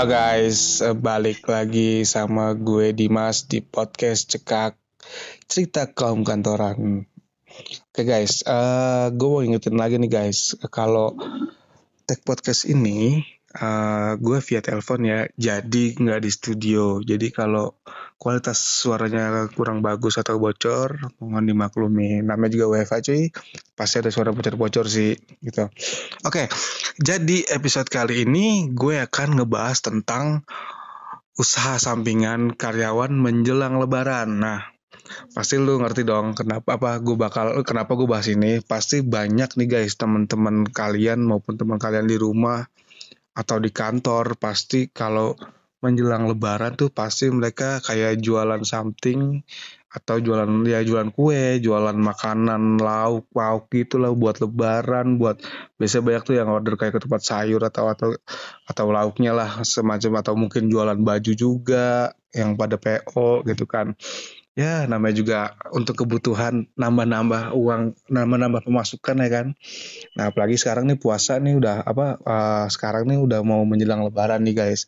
Halo guys, eh, balik lagi sama gue Dimas di podcast Cekak Cerita Kaum Kantoran. Oke guys, eh, gue mau ingetin lagi nih guys, kalau tag podcast ini eh, gue via telepon ya, jadi nggak di studio. Jadi kalau kualitas suaranya kurang bagus atau bocor, mohon dimaklumi. Namanya juga WiFi cuy, pasti ada suara bocor-bocor sih gitu. Oke, jadi episode kali ini gue akan ngebahas tentang usaha sampingan karyawan menjelang lebaran. Nah, pasti lu ngerti dong kenapa apa gue bakal kenapa gue bahas ini. Pasti banyak nih guys teman-teman kalian maupun teman kalian di rumah atau di kantor pasti kalau menjelang lebaran tuh pasti mereka kayak jualan something atau jualan ya jualan kue, jualan makanan lauk pauk gitu lah buat lebaran, buat biasanya banyak tuh yang order kayak ke tempat sayur atau atau atau lauknya lah semacam atau mungkin jualan baju juga yang pada PO gitu kan. Ya namanya juga untuk kebutuhan nambah-nambah uang, nambah-nambah pemasukan ya kan. Nah apalagi sekarang nih puasa nih udah apa uh, sekarang nih udah mau menjelang lebaran nih guys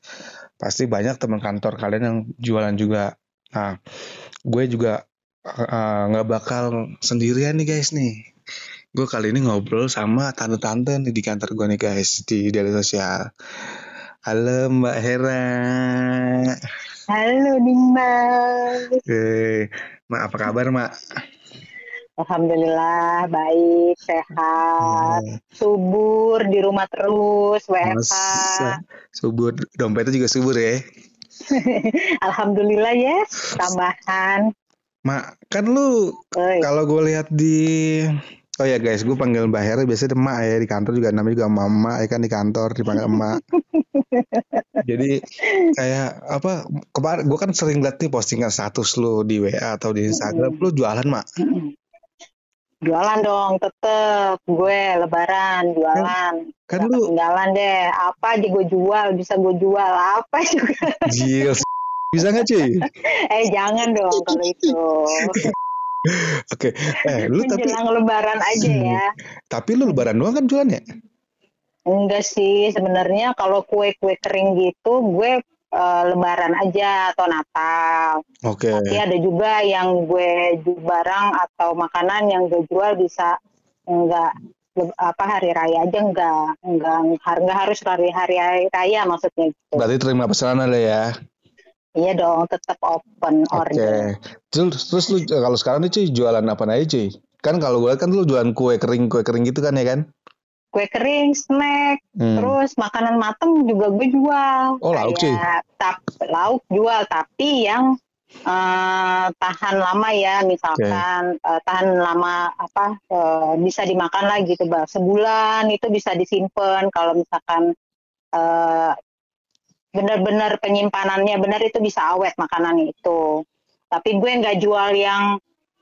pasti banyak teman kantor kalian yang jualan juga. Nah, gue juga nggak uh, bakal sendirian nih guys nih. Gue kali ini ngobrol sama tante-tante nih di kantor gue nih guys di daily sosial. Halo Mbak Hera. Halo Dimas. Eh, Mak apa kabar Mak? Alhamdulillah baik, sehat, hmm. subur di rumah terus, WFH. Subur, dompetnya juga subur ya? Alhamdulillah ya, yes. tambahan. Mak, kan lu kalau gue lihat di Oh ya guys, gue panggil Mbak Hera. Biasanya emak ya di kantor juga. Namanya juga mama ya kan di kantor dipanggil emak. Jadi kayak apa kemarin gue kan sering lihat nih postingan status lu di WA atau di Instagram, lu jualan mak? jualan dong tetep. Gue lebaran jualan. Kan Gak lu ketinggalan deh. Apa aja gue jual bisa gue jual. Apa juga. Jil bisa nggak cuy? Eh jangan dong kalau itu Oke, eh lu tapi lebaran aja ya. Tapi lu lebaran doang kan jualannya? Enggak sih, sebenarnya kalau kue-kue kering gitu gue uh, lebaran aja atau Natal. Oke. Okay. Tapi ada juga yang gue jual barang atau makanan yang gue jual bisa enggak apa hari raya aja enggak enggak enggak harus hari hari raya maksudnya gitu. Berarti terima pesanan ada ya? Iya dong, tetap open Oke. Okay. Terus terus lu kalau sekarang nih cuy jualan apa aja cuy? Kan kalau gue kan lu jualan kue kering kue kering gitu kan ya kan? kue kering, snack, hmm. terus makanan mateng juga gue jual. Oh lauk sih? Tap, lauk jual, tapi yang uh, tahan lama ya, misalkan okay. uh, eh, tahan lama apa uh, bisa dimakan lagi gitu, bang. Sebulan itu bisa disimpan. Kalau misalkan uh, benar-benar penyimpanannya benar itu bisa awet makanan itu. Tapi gue nggak jual yang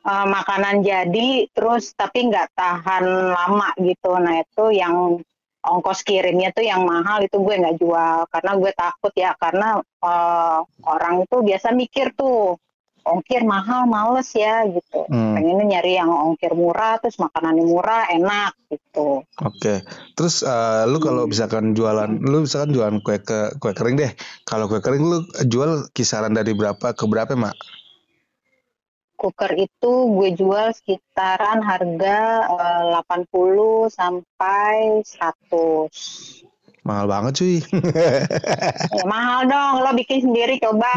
uh, makanan jadi terus tapi nggak tahan lama gitu nah itu yang ongkos kirimnya tuh yang mahal itu gue nggak jual karena gue takut ya karena uh, orang itu biasa mikir tuh ongkir mahal males ya gitu. Hmm. pengennya nyari yang ongkir murah terus makanannya murah enak gitu. Oke. Okay. terus uh, lu kalau misalkan jualan lu misalkan jualan kue ke kue kering deh. Kalau kue kering lu jual kisaran dari berapa ke berapa mak? Cooker itu gue jual sekitaran harga uh, 80 sampai 100 mahal banget cuy. Ya mahal dong lo bikin sendiri coba.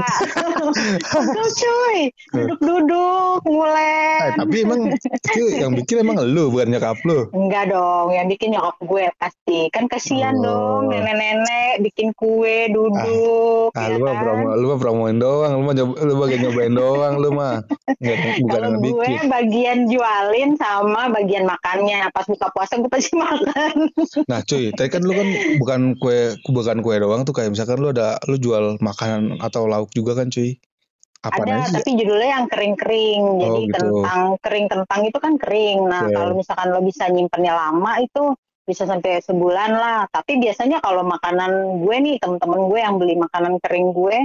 Betul cuy. Duduk-duduk mulai eh, tapi emang itu yang bikin emang lo bukan nyokap lo enggak dong yang bikin nyokap gue pasti. Kan kasihan oh. dong nenek-nenek bikin kue duduk ah, ya lu mah kan? promo lu mah promoin doang lu mah lu bagian nyobain doang lu mah. Bukan yang gue bikin. bagian jualin sama bagian makannya. Pas buka puasa gue pasti makan. Nah cuy tadi kan lu kan bukan bukan kue bukan kue doang tuh kayak misalkan lu ada lu jual makanan atau lauk juga kan cuy apa ada aja? tapi judulnya yang kering-kering oh, jadi gitu. kentang kering kentang itu kan kering nah okay. kalau misalkan lo bisa nyimpennya lama itu bisa sampai sebulan lah tapi biasanya kalau makanan gue nih temen-temen gue yang beli makanan kering gue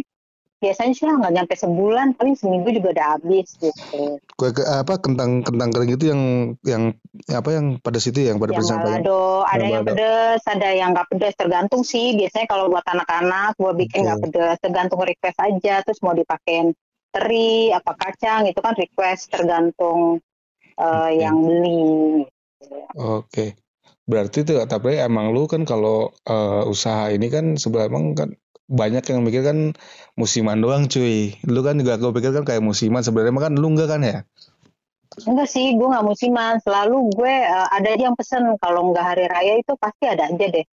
biasanya sih nggak nyampe sebulan paling seminggu juga udah habis gitu kue ke, apa kentang kentang kering itu yang yang apa yang pada situ ya, yang pada yang balado ada yang pedes ada yang nggak pedes tergantung sih biasanya kalau buat anak-anak gue bikin nggak okay. pedes tergantung request aja terus mau dipakein teri apa kacang itu kan request tergantung uh, eh, okay. yang beli oke okay. berarti tuh tapi emang lu kan kalau uh, usaha ini kan sebenarnya kan banyak yang mikir kan musiman doang cuy. Lu kan juga gue pikir kan kayak musiman sebenarnya kan lu enggak kan ya? Enggak sih, gue nggak musiman. Selalu gue uh, ada yang pesen kalau nggak hari raya itu pasti ada aja deh.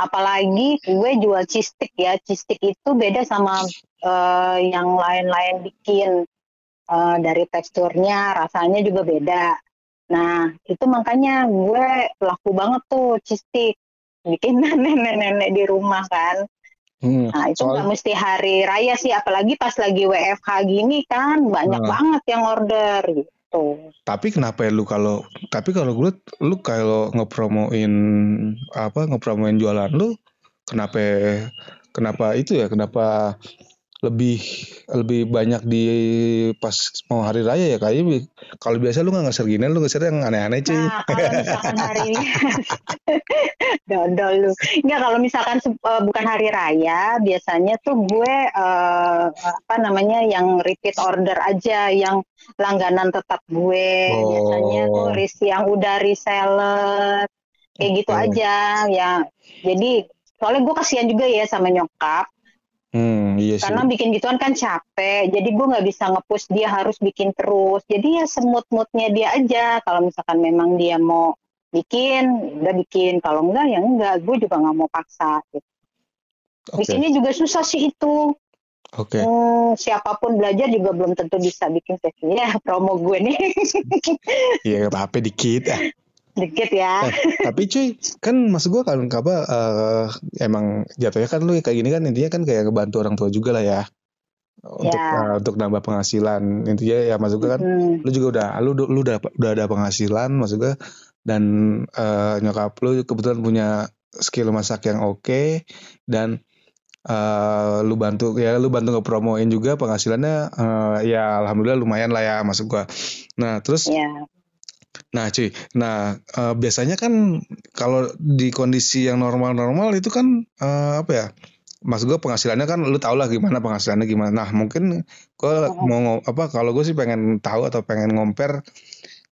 Apalagi gue jual cistik ya. Cistik itu beda sama uh, yang lain-lain bikin. Uh, dari teksturnya, rasanya juga beda. Nah, itu makanya gue laku banget tuh cistik. Bikin nenek-nenek di rumah kan. Hmm, nah itu nggak mesti hari raya sih, apalagi pas lagi WFH gini kan banyak nah. banget yang order gitu. Tapi kenapa ya lu kalau tapi kalau gue lu kalau ngepromoin apa ngepromoin jualan lu kenapa kenapa itu ya kenapa lebih lebih banyak di pas mau hari raya ya kayak kalau biasa lu nggak ngeser gini lu ngeser yang aneh-aneh cuy nah kalau misalkan hari ini dodol lu. Nggak kalau misalkan uh, bukan hari raya biasanya tuh gue uh, apa namanya yang repeat order aja yang langganan tetap gue. Oh. biasanya tuh ris yang udah reseller kayak gitu aja ya. Jadi soalnya gue kasihan juga ya sama nyokap. Hmm, iya sih. Karena bikin gituan kan capek, jadi gue nggak bisa ngepush dia harus bikin terus. Jadi ya semut-mutnya dia aja. Kalau misalkan memang dia mau bikin, udah bikin. Kalau enggak ya enggak. Gue juga nggak mau paksa. Gitu. Okay. Di sini juga susah sih itu. Oke. Okay. Hmm, siapa pun belajar juga belum tentu bisa bikin sesi. Ya promo gue nih. Iya apa-apa dikit. Ah dikit ya. Eh, tapi cuy, kan maksud gue kan apa uh, emang jatuhnya kan lu kayak gini kan intinya kan kayak ngebantu orang tua juga lah ya. Untuk ya. uh, untuk nambah penghasilan. Intinya ya maksud gue kan hmm. lu juga udah lu lu udah udah ada penghasilan maksud gue dan uh, nyokap lu kebetulan punya skill masak yang oke okay, dan uh, lu bantu ya lu bantu ngepromoin juga penghasilannya uh, ya alhamdulillah lumayan lah ya maksud gua. Nah, terus ya. Nah, cuy. Nah, uh, biasanya kan kalau di kondisi yang normal-normal itu kan uh, apa ya? Mas gue penghasilannya kan lu tau lah gimana penghasilannya gimana. Nah, mungkin gue mau apa kalau gue sih pengen tahu atau pengen ngomper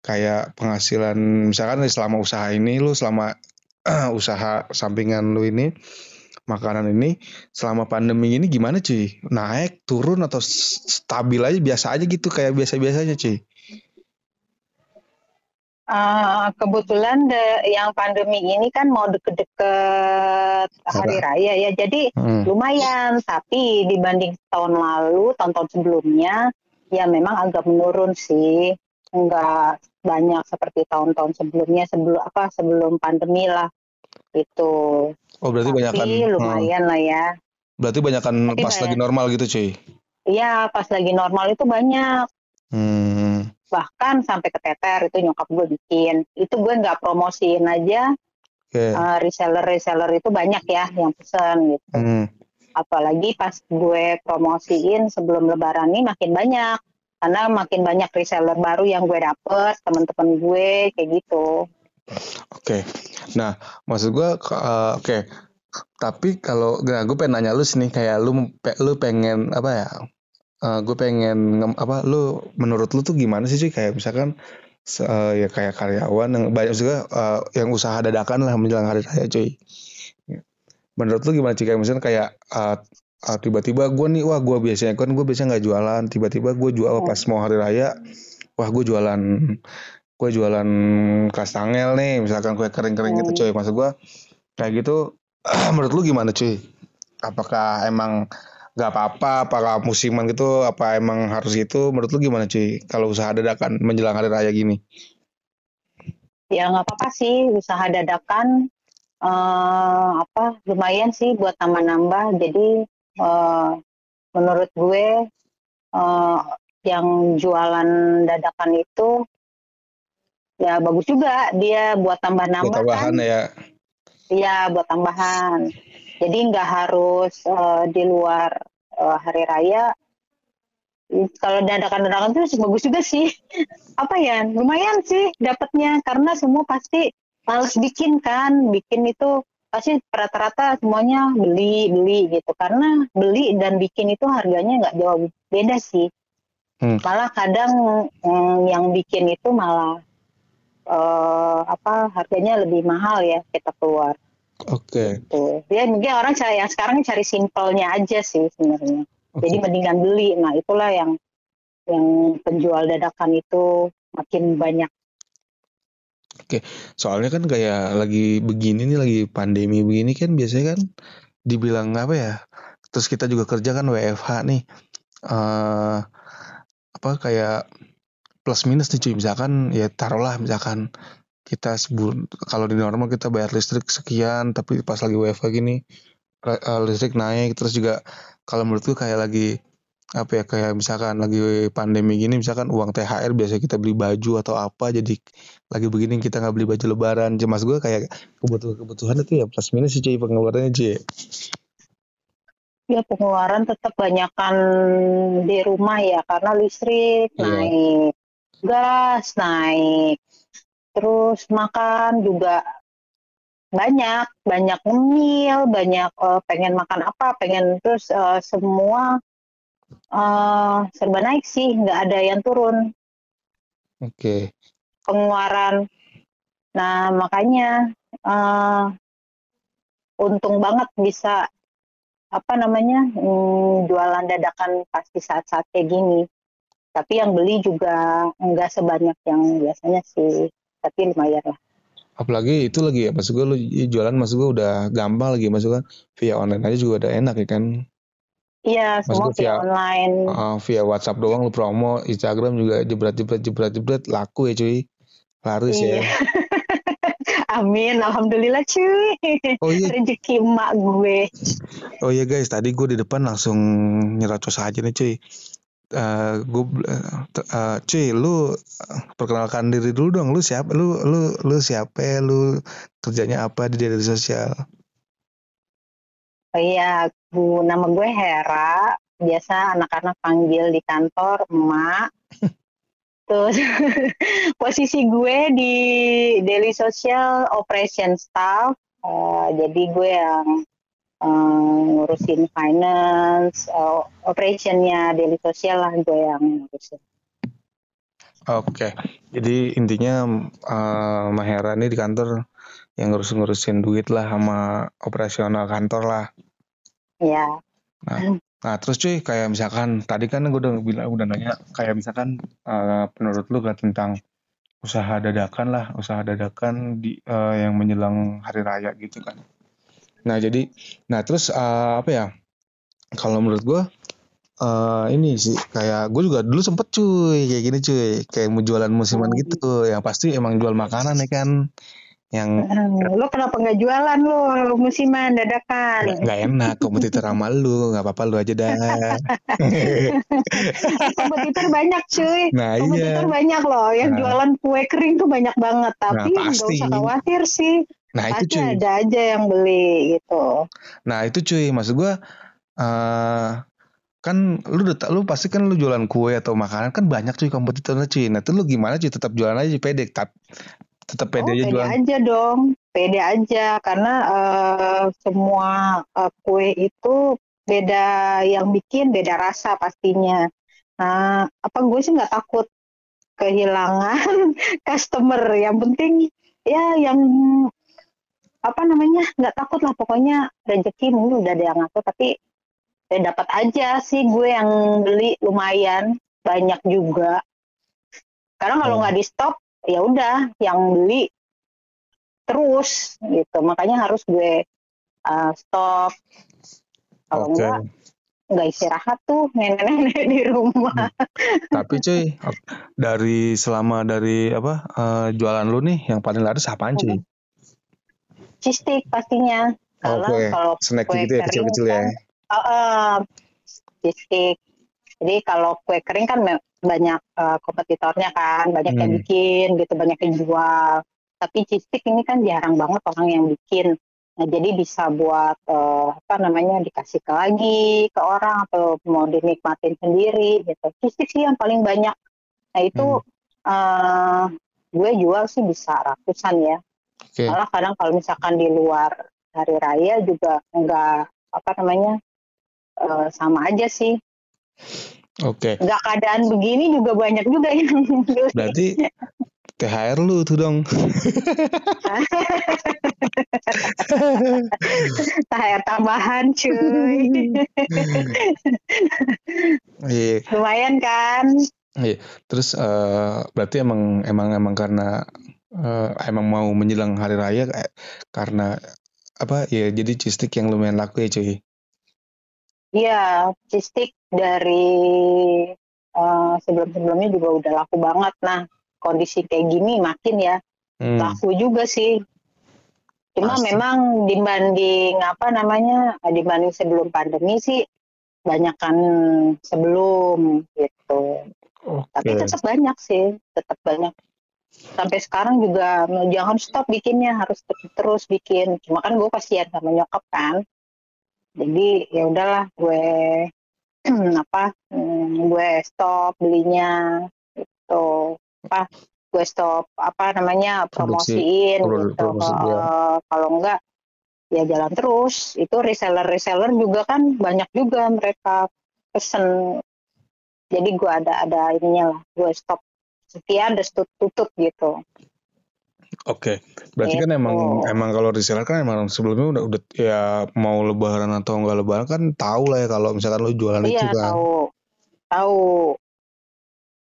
kayak penghasilan misalkan selama usaha ini lu selama uh, usaha sampingan lu ini makanan ini selama pandemi ini gimana cuy? Naik, turun atau stabil aja biasa aja gitu kayak biasa-biasanya cuy? Uh, kebetulan de, yang pandemi ini kan mau deket-deket hari raya ya, jadi hmm. lumayan. Tapi dibanding tahun lalu, tahun-tahun sebelumnya, ya memang agak menurun sih. Enggak banyak seperti tahun-tahun sebelumnya, sebelum apa sebelum pandemi lah itu. Oh berarti banyak kan? lumayan hmm. lah ya. Berarti banyak kan pas kayak, lagi normal gitu cuy? Iya pas lagi normal itu banyak. Hmm bahkan sampai ke teter itu nyokap gue bikin itu gue nggak promosiin aja okay. uh, eh, reseller reseller itu banyak ya yang pesen gitu mm. apalagi pas gue promosiin sebelum lebaran ini makin banyak karena makin banyak reseller baru yang gue dapet teman-teman gue kayak gitu oke okay. nah maksud gue uh, oke okay. tapi kalau nah, gue pengen nanya lu sih nih kayak lu lu pengen apa ya uh, eh, gue pengen apa lu menurut lu tuh gimana sih sih kayak misalkan uh, ya kayak karyawan yang banyak juga uh, yang usaha dadakan lah menjelang hari raya cuy. Menurut lu gimana sih kayak misalnya kayak uh, uh, tiba-tiba gue nih wah gue biasanya kan gue biasanya nggak jualan. Tiba-tiba gue jual pas mau hari raya wah gue jualan gue jualan kastangel nih misalkan kue kering-kering gitu cuy. Maksud gue kayak gitu menurut lu gimana cuy apakah emang nggak apa-apa apakah musiman gitu apa emang harus gitu? Menurut lu gimana cuy? Kalau usaha dadakan menjelang hari raya gini. Ya nggak apa-apa sih usaha dadakan uh, apa lumayan sih buat nambah-nambah. Jadi uh, menurut gue uh, yang jualan dadakan itu ya bagus juga dia buat tambah-nambah tambahan kan. ya. Iya buat tambahan jadi nggak harus uh, di luar uh, hari raya kalau dadakan-dadakan tuh bagus juga sih. Apa ya, lumayan sih dapatnya karena semua pasti males bikin kan, bikin itu pasti rata-rata semuanya beli beli gitu karena beli dan bikin itu harganya nggak jauh beda sih. Hmm. Malah kadang mm, yang bikin itu malah uh, apa harganya lebih mahal ya kita keluar. Oke. Okay. Gitu. Ya mungkin orang cari yang sekarang cari simpelnya aja sih sebenarnya. Okay. Jadi mendingan beli. Nah itulah yang yang penjual dadakan itu makin banyak. Oke, soalnya kan kayak lagi begini nih, lagi pandemi begini kan biasanya kan dibilang apa ya? Terus kita juga kerja kan WFH nih. Uh, apa kayak plus minus nih cuy. Misalkan ya taruhlah misalkan kita sebut kalau di normal kita bayar listrik sekian, tapi pas lagi WFH gini uh, listrik naik terus juga kalau menurutku kayak lagi apa ya kayak misalkan lagi pandemi gini misalkan uang THR biasa kita beli baju atau apa jadi lagi begini kita nggak beli baju lebaran. Cemas gue kayak kebutuhan kebutuhan itu ya plus minus sih cuy pengeluarannya cuy ya pengeluaran tetap banyakkan di rumah ya karena listrik yeah. naik gas naik terus makan juga banyak banyak ngemil banyak uh, pengen makan apa pengen terus uh, semua uh, serba naik sih nggak ada yang turun. Oke. Okay. pengeluaran. Nah makanya uh, untung banget bisa apa namanya hmm, jualan dadakan pasti saat-saat kayak gini. Tapi yang beli juga nggak sebanyak yang biasanya sih tapi lumayan lah apalagi itu lagi ya maksud gue lu jualan maksud gue udah gampang lagi maksud gue via online aja juga udah enak ya kan Iya, semua via, via online. Uh, via WhatsApp doang lu promo, Instagram juga jebret jebret jebret jebret laku ya cuy. Laris ya. iya. ya. Amin, alhamdulillah cuy. Oh iya. Rezeki emak gue. Oh iya guys, tadi gue di depan langsung nyerocos aja nih cuy uh, gue uh, cuy lu perkenalkan diri dulu dong. Lu siapa lu lu lu siapa? Lu kerjanya apa di media sosial? Oh iya bu nama gue Hera. Biasa anak-anak panggil di kantor emak. Terus posisi gue di daily social operation staff. Uh, jadi gue yang uh, ngurusin finance, uh, operationnya daily social lah gue yang ngurusin. Oke, okay. jadi intinya uh, Mahera ini di kantor yang ngurus-ngurusin duit lah sama operasional kantor lah. Iya. Nah, nah terus cuy kayak misalkan tadi kan gue udah bilang udah nanya kayak misalkan uh, menurut lu kan tentang usaha dadakan lah, usaha dadakan di uh, yang menjelang hari raya gitu kan. Nah jadi, nah terus uh, apa ya? Kalau menurut gue uh, ini sih kayak gue juga dulu sempet cuy kayak gini cuy kayak mau jualan musiman gitu yang pasti emang jual makanan ya kan yang hmm, lo kenapa nggak jualan lo musiman dadakan nggak enak kompetitor sama lu nggak apa-apa lu aja dah kompetitor banyak cuy nah, kompetitor iya. banyak loh yang nah. jualan kue kering tuh banyak banget nah, tapi nggak nah, usah khawatir sih Nah Pasti itu cuy. ada aja yang beli gitu. Nah itu cuy, maksud gue uh, kan lu udah lu pasti kan lu jualan kue atau makanan kan banyak cuy kompetitornya cuy. Nah itu lu gimana cuy tetap jualan aja pede, tetap tetap pede oh, aja pede jualan. aja dong, pede aja karena uh, semua uh, kue itu beda yang bikin beda rasa pastinya. Nah apa gue sih nggak takut kehilangan customer. Yang penting ya yang apa namanya nggak takut lah pokoknya rezeki mungkin udah ada yang ngatur tapi ya dapat aja sih gue yang beli lumayan banyak juga karena kalau hmm. nggak di stop ya udah yang beli terus gitu makanya harus gue uh, stop kalau okay. enggak nggak istirahat tuh nenek-nenek di rumah. Hmm. Tapi cuy, dari selama dari apa uh, jualan lu nih yang paling laris apaan cuy? Hmm cheese pastinya. Kalau oh, kalau snack kue gitu ya kecil-kecil ya. Uh, uh, cheese Jadi kalau kue kering kan banyak uh, kompetitornya kan, banyak hmm. yang bikin gitu, banyak yang jual. Tapi cheese ini kan jarang banget orang yang bikin. Nah, jadi bisa buat uh, apa namanya dikasih ke lagi ke orang atau mau dinikmatin sendiri gitu. Fisik sih yang paling banyak. Nah itu hmm. uh, gue jual sih bisa ratusan ya. Okay. Malah kadang kalau misalkan di luar hari raya juga enggak apa namanya uh, sama aja sih. Oke. Okay. Enggak keadaan begini juga banyak juga yang Berarti THR lu tuh dong. THR tambahan cuy. Iya. Lumayan kan? Iya. Terus uh, berarti emang emang emang karena uh, emang mau menjelang hari raya karena apa ya jadi cistik yang lumayan laku ya cuy. Iya, cistik dari uh, sebelum-sebelumnya juga udah laku banget. Nah, kondisi kayak gini makin ya hmm. laku juga sih. Cuma Pasti. memang dibanding apa namanya dibanding sebelum pandemi sih banyakkan sebelum gitu. Tapi tetap banyak sih, tetap banyak. Sampai sekarang juga jangan stop bikinnya, harus terus bikin. Cuma kan gue kasihan sama nyokap kan. Jadi ya udahlah gue apa hmm, gue stop belinya gitu apa gue stop apa namanya promosiin Produksi, gitu promosi, ya. kalau enggak ya jalan terus itu reseller reseller juga kan banyak juga mereka pesen jadi gue ada ada ininya lah gue stop sekian dan tutup gitu Oke, okay. berarti kan gitu. kan emang emang kalau reseller kan emang sebelumnya udah udah ya mau lebaran atau enggak lebaran kan tahu lah ya kalau misalkan lu jualan iya, itu kan. Iya tahu, tahu.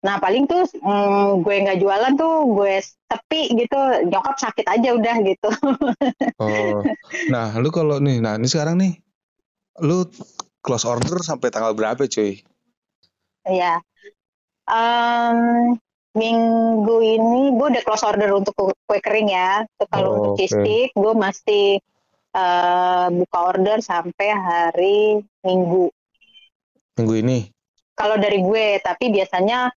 Nah paling tuh mm, gue nggak jualan tuh gue tepi gitu nyokap sakit aja udah gitu. oh, nah lu kalau nih, nah ini sekarang nih, lu close order sampai tanggal berapa cuy? Iya, um, minggu ini gue udah close order untuk kue kering ya. Kalau oh, untuk cheese gue masih uh, buka order sampai hari Minggu. Minggu ini? Kalau dari gue, tapi biasanya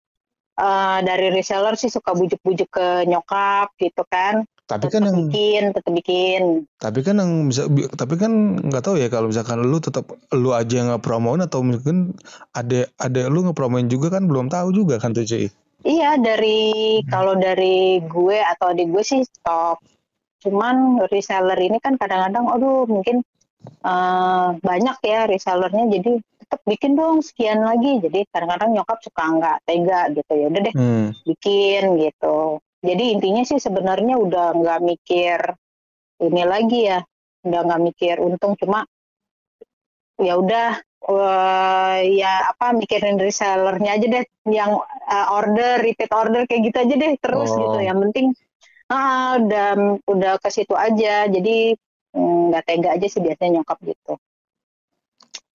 uh, dari reseller sih suka bujuk-bujuk ke nyokap gitu kan tapi kan yang bikin tetap bikin tapi kan yang bisa tapi kan nggak tahu ya kalau misalkan lu tetap lu aja nggak promoin atau mungkin ada ada lu ngepromoin juga kan belum tahu juga kan tuh cuy iya dari hmm. kalau dari gue atau adik gue sih stop cuman reseller ini kan kadang-kadang aduh mungkin uh, banyak ya resellernya jadi tetap bikin dong sekian lagi jadi kadang-kadang nyokap suka nggak tega gitu ya udah deh hmm. bikin gitu jadi intinya sih sebenarnya udah nggak mikir ini lagi ya udah nggak mikir untung cuma ya udah uh, ya apa mikirin resellernya aja deh. Yang uh, order repeat order kayak gitu aja deh terus oh. gitu yang penting ah udah udah ke situ aja. Jadi mm, nggak mm, tega aja sih biasanya nyokap gitu.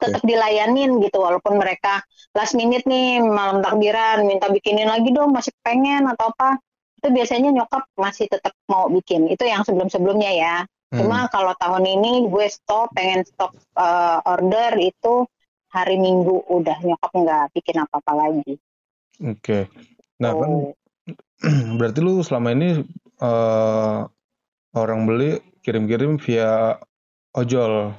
Tetap dilayanin gitu walaupun mereka last minute nih malam takbiran minta bikinin lagi dong masih pengen atau apa. Itu biasanya nyokap masih tetap mau bikin. Itu yang sebelum sebelumnya ya hmm. cuma kalau tahun ini gue stop pengen stop uh, order itu hari minggu udah nyokap nggak bikin apa apa lagi oke okay. nah kan berarti lu selama ini uh, orang beli kirim-kirim via ojol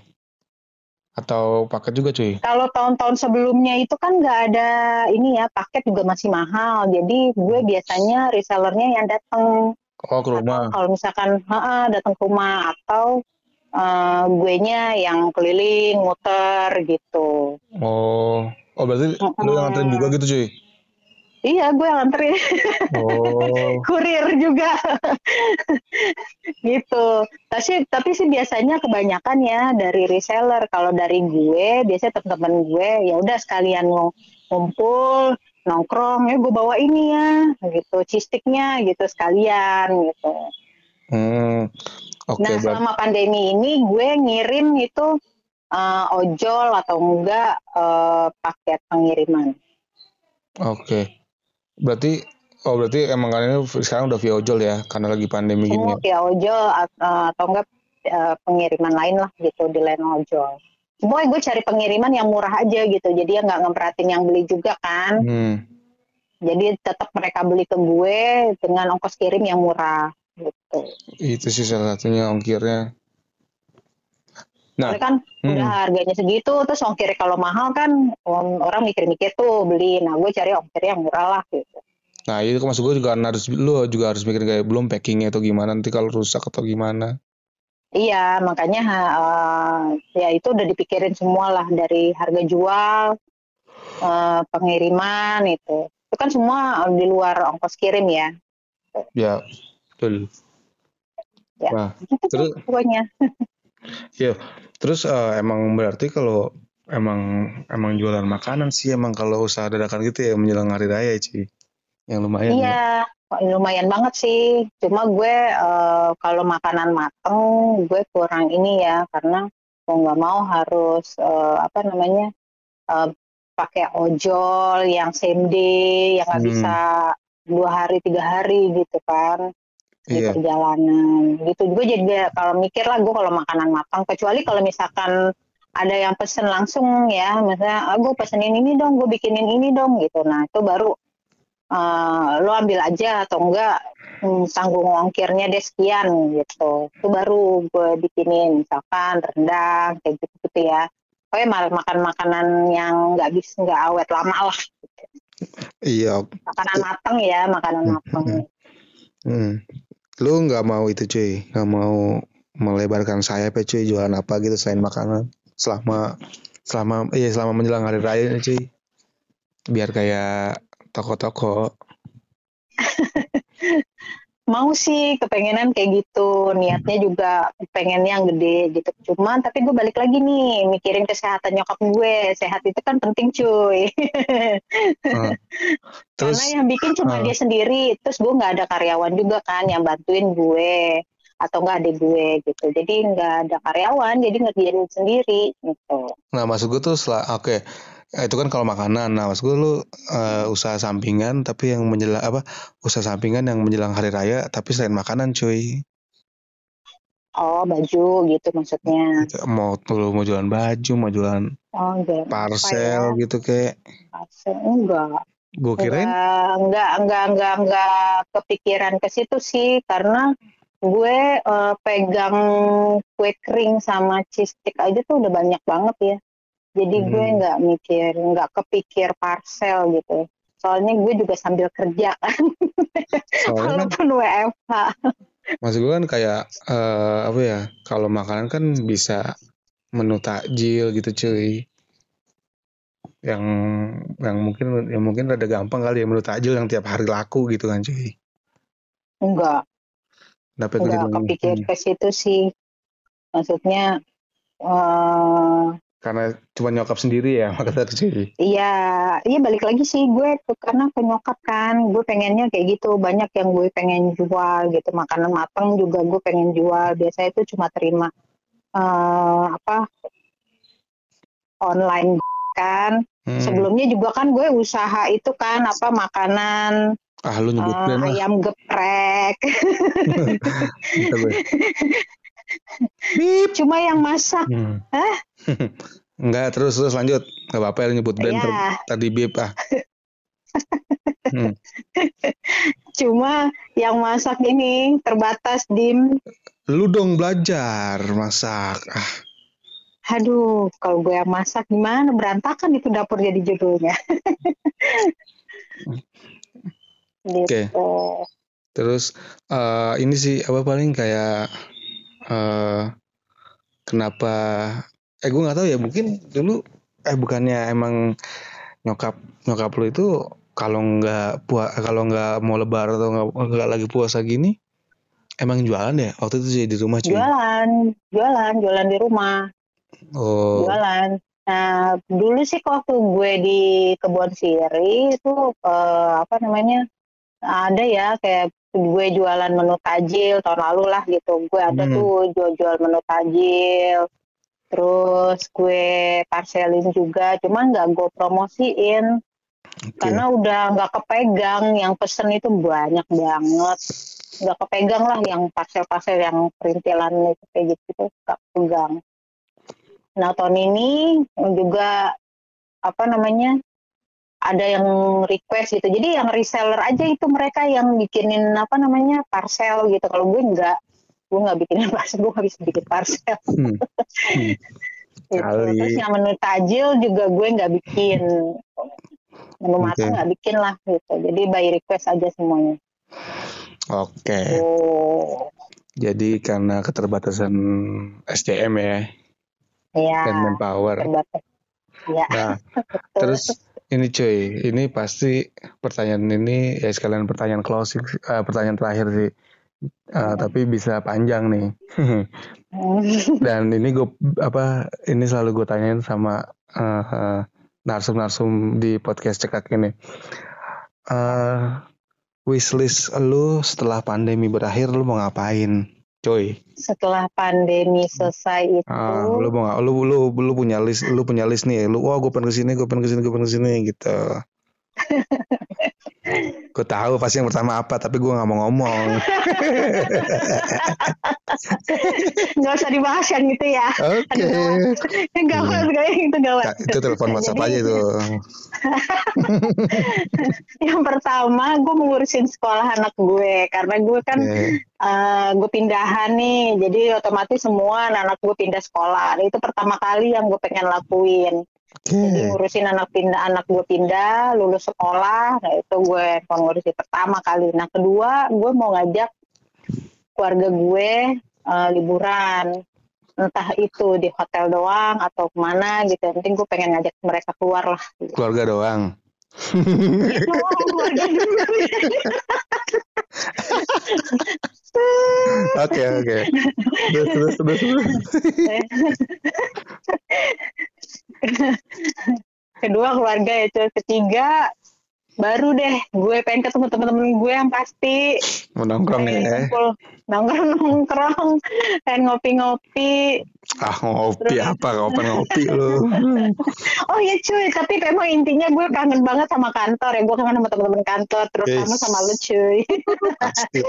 atau paket juga cuy? Kalau tahun-tahun sebelumnya itu kan nggak ada ini ya paket juga masih mahal. Jadi gue biasanya resellernya yang datang. Oh ke rumah. Kalau misalkan datang ke rumah atau uh, gue nya yang keliling muter gitu. Oh, oh berarti uh -uh. lu yang nganterin juga gitu cuy? Iya, gue yang nganterin. Oh. Kurir juga. gitu. Tapi tapi sih biasanya kebanyakan ya dari reseller. Kalau dari gue, biasanya teman-teman gue ya udah sekalian ngumpul, nongkrong ya gue bawa ini ya, gitu, cistiknya gitu sekalian gitu. Hmm. Okay, nah, selama pandemi ini gue ngirim itu uh, ojol atau enggak uh, paket pengiriman. Oke. Okay. Berarti oh berarti emang kalian sekarang udah via ojol ya karena lagi pandemi gini. Semua ya? via ojol atau enggak uh, pengiriman lain lah gitu di lain ojol. Boy gue cari pengiriman yang murah aja gitu. Jadi ya nggak ngeperatin yang beli juga kan. Hmm. Jadi tetap mereka beli ke gue dengan ongkos kirim yang murah gitu. Itu sih salah satunya ongkirnya. Nah, kan hmm. udah harganya segitu, terus ongkir kalau mahal kan orang mikir-mikir tuh beli. Nah, gue cari ongkir yang murah lah gitu. Nah, itu maksud gue juga harus lu juga harus mikir kayak belum packingnya atau gimana nanti kalau rusak atau gimana. Iya, makanya uh, ya itu udah dipikirin semua lah dari harga jual, uh, pengiriman itu. Itu kan semua di luar ongkos kirim ya. Ya, betul. Ya, nah, gitu terus, pokoknya. Iya, terus uh, emang berarti kalau emang emang jualan makanan sih emang kalau usaha dadakan gitu ya menjelang hari raya sih, yang lumayan. Iya, ya. lumayan banget sih. Cuma gue uh, kalau makanan mateng gue kurang ini ya karena mau nggak mau harus uh, apa namanya uh, pakai ojol yang same day yang nggak hmm. bisa dua hari tiga hari gitu kan di iya. perjalanan. Gitu juga jadi kalau mikir lah gue kalau makanan matang kecuali kalau misalkan ada yang pesen langsung ya misalnya ah, gue pesenin ini dong gue bikinin ini dong gitu. Nah itu baru uh, lo ambil aja atau enggak hmm, tanggung ongkirnya deh sekian gitu. Itu baru gue bikinin misalkan rendang kayak gitu gitu ya. Pokoknya makan makanan yang nggak bisa nggak awet lama lah. Gitu. iya. Makanan matang ya makanan matang. Hmm lu nggak mau itu cuy. Nggak mau melebarkan sayap ya cuy jualan apa gitu selain makanan. Selama selama iya selama menjelang hari raya cuy. Biar kayak toko-toko mau sih kepengenan kayak gitu. Niatnya juga pengen yang gede gitu. Cuman tapi gue balik lagi nih mikirin kesehatan nyokap gue. Sehat itu kan penting cuy. Uh, terus, karena yang bikin cuma uh, dia sendiri terus gue nggak ada karyawan juga kan yang bantuin gue atau nggak ada gue gitu. Jadi nggak ada karyawan jadi ngerjain sendiri gitu. Nah maksud gue tuh setelah oke. okay itu kan kalau makanan. Nah, maksud gue lu uh, usaha sampingan tapi yang menjelang apa? Usaha sampingan yang menjelang hari raya tapi selain makanan, cuy. Oh, baju gitu maksudnya. Mau lu mau jualan baju, mau jualan oh, enggak. parcel ya? gitu kayak. Parcel enggak. Gue kirain enggak, enggak enggak enggak enggak kepikiran ke situ sih karena gue uh, pegang kue kering sama cheese stick aja tuh udah banyak banget ya jadi hmm. gue nggak mikir nggak kepikir parcel gitu. Soalnya gue juga sambil kerja kan. Walaupun WFH maksud gue kan kayak uh, apa ya kalau makanan kan bisa menu takjil gitu cuy. Yang yang mungkin yang mungkin rada gampang kali ya menu takjil yang tiap hari laku gitu kan cuy. Enggak Dapat enggak kepikir hmm. ke situ sih. Maksudnya uh, karena cuma nyokap sendiri ya maka terjadi iya iya balik lagi sih gue tuh karena penyokap kan gue pengennya kayak gitu banyak yang gue pengen jual gitu makanan matang juga gue pengen jual biasanya itu cuma terima uh, apa online kan hmm. sebelumnya juga kan gue usaha itu kan apa makanan ah lu nyebut uh, ayam geprek Bip. Cuma yang masak. Hmm. Hah? Enggak, terus terus lanjut. Enggak apa-apa yang nyebut brand yeah. tadi bip ah. hmm. Cuma yang masak ini terbatas dim. Lu dong belajar masak. Ah. Aduh, kalau gue yang masak gimana? Berantakan itu dapur jadi judulnya. Oke. Okay. Gitu. Terus uh, ini sih apa paling kayak uh, kenapa eh gue nggak tahu ya mungkin dulu eh bukannya emang nyokap nyokap lu itu kalau nggak puas kalau nggak mau lebar atau nggak lagi puasa gini emang jualan ya? Waktu itu sih di rumah cuy. Jualan jualan jualan di rumah. Oh. Jualan. Nah dulu sih waktu gue di kebun siri itu uh, apa namanya ada ya kayak gue jualan menu tajil tahun lalu lah gitu. Gue ada hmm. tuh jual-jual menu tajil terus gue parcelin juga cuman nggak gue promosiin okay. karena udah nggak kepegang yang pesen itu banyak banget nggak kepegang lah yang parcel-parcel yang perintilan itu kayak gitu nggak pegang nah tahun ini juga apa namanya ada yang request gitu. Jadi yang reseller aja itu mereka yang bikinin apa namanya parcel gitu. Kalau gue enggak. Gue nggak bikin parcel gue nggak bisa bikin parcel Hmm. Hmm. gitu. Kali. terus yang menu tajil juga gue nggak bikin menu Oke. matang nggak bikin lah gitu jadi by request aja semuanya Oke. oh Jadi karena keterbatasan SDM ya ya dan manpower. terbatas ya Nah, terus ini cuy, ini pasti pertanyaan ini ya sekalian pertanyaan closing, eh, pertanyaan terakhir sih. Eh, tapi bisa panjang nih. Dan ini gue apa ini selalu gue tanyain sama eh, eh, narsum-narsum di podcast cekak ini. Eh wishlist lu setelah pandemi berakhir lu mau ngapain? Cuy. setelah pandemi selesai itu Ah, lu mau nggak? Lu, lu lu punya list, lu punya list nih. Lu wah gue pengen ke sini, gue pengen ke sini, gue pengen ke sini gitu. gue tahu pasti yang pertama apa, tapi gue nggak mau ngomong. nggak usah dibahas yang gitu ya. Oke. Aduh, gawat kayak gitu gawat Nah, itu telepon WhatsApp Jadi, aja itu. yang pertama gue mengurusin sekolah anak gue karena gue kan eh, gue pindahan nih. Jadi otomatis semua anak gue pindah sekolah. Itu pertama kali yang gue pengen lakuin jadi Oke. ngurusin anak pindah anak gue pindah lulus sekolah nah itu gue mau ngurusin pertama kali nah kedua gue mau ngajak keluarga gue eh, liburan entah itu di hotel doang atau ke mana gitu yang penting gue pengen ngajak mereka keluar lah gitu. Keluarga doang. Oke oke. Terus terus terus. kedua keluarga ya cuy. ketiga baru deh gue pengen ketemu temen-temen gue yang pasti Mau nongkrong pengen ya. kumpul nongkrong nongkrong pengen ngopi-ngopi Ah ngopi Terus- apa? Kapan ngopi lu? oh iya cuy tapi memang intinya gue kangen banget sama kantor ya gue kangen sama temen-temen kantor terutama Yes. sama lu cuy Pasti.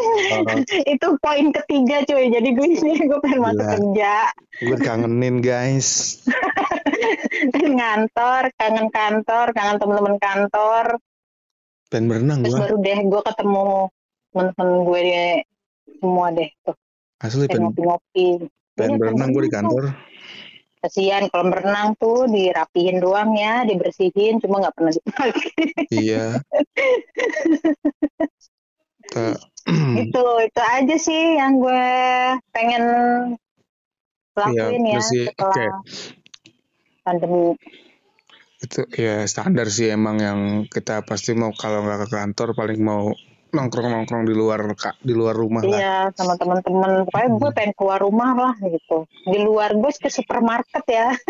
Itu poin ketiga cuy jadi gue ini gue pengen masuk Gila. kerja gue kangenin guys. Ngantor kangen kantor kangen temen-temen kantor Pengen berenang terus gue. baru deh gue ketemu temen-temen gue deh semua deh tuh Asli pengen ngopi-ngopi pengen berenang gue di kantor. kasihan kalau berenang tuh dirapihin doang ya dibersihin cuma nggak pernah dipakai Iya. Ta- itu itu aja sih yang gue pengen lakuin Iya, ya terus sih, setelah oke. Pandemi. Itu ya standar sih emang yang kita pasti mau kalau nggak ke kantor paling mau nongkrong nongkrong di luar kak di luar rumah lah. Iya sama teman-teman. Pokoknya gue pengen keluar rumah lah gitu. Di luar gue ke supermarket ya.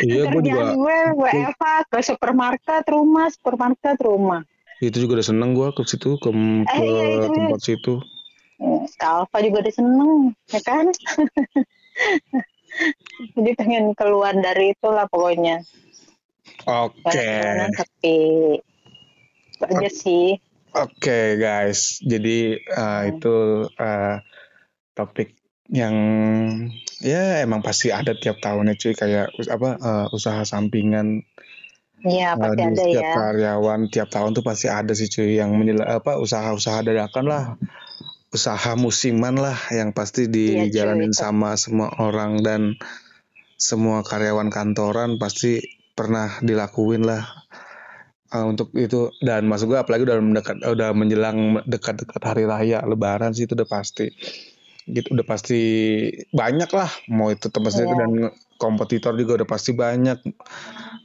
Iya gue juga gue gue Eva ke supermarket rumah supermarket rumah. Itu juga udah seneng gue ke situ ke, ke Eh, iya, itu. tempat situ. Hmm, Kak Alfa juga udah seneng ya kan jadi pengen keluar dari itulah pokoknya. Oke. Itu aja sih. Oke guys. Jadi uh, Hmm. itu uh, topik yang ya emang pasti ada tiap tahunnya cuy. Kayak apa uh, usaha sampingan Iya uh, pasti di ada setiap ya. karyawan tiap tahun tuh pasti ada sih cuy. Yang menyela apa usaha-usaha dadakan lah. Usaha musiman lah yang pasti Iya, cuy, dijalanin itu. sama semua orang dan semua karyawan kantoran pasti pernah dilakuin lah. Uh, untuk itu dan masuk gue apalagi udah mendekat udah menjelang dekat-dekat hari raya lebaran sih itu udah pasti. Gitu udah pasti banyak lah mau itu teman Iya. dan kompetitor juga udah pasti banyak.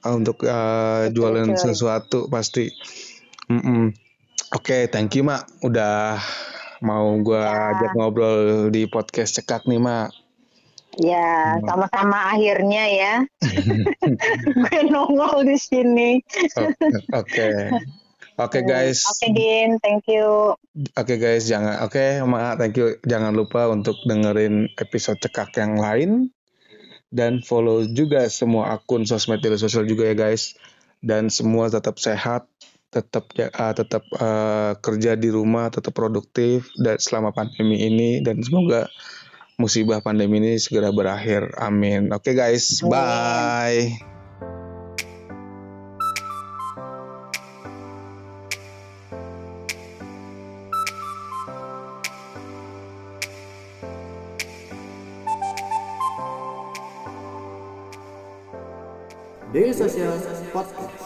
Uh, untuk uh, Betul, jualan sesuatu pasti. Mm-mm. oke thank you mak. Udah mau gua Ya. ajak ngobrol di podcast cekak nih mak ya Hmm. sama-sama akhirnya ya. Gue nongol di sini. Oke oke. Oke guys. Oke Din. Thank you. Oke guys, jangan oke Ma, thank you. Jangan lupa untuk dengerin episode cekak yang lain. Dan follow juga semua akun sosmed media sosial juga ya guys. Dan semua tetap sehat, tetap ah, tetap eh, kerja di rumah, tetap produktif dan selama pandemi ini. Dan semoga musibah pandemi ini segera berakhir. Amin. Oke okay, guys, Amin. bye. Daily Social Podcast.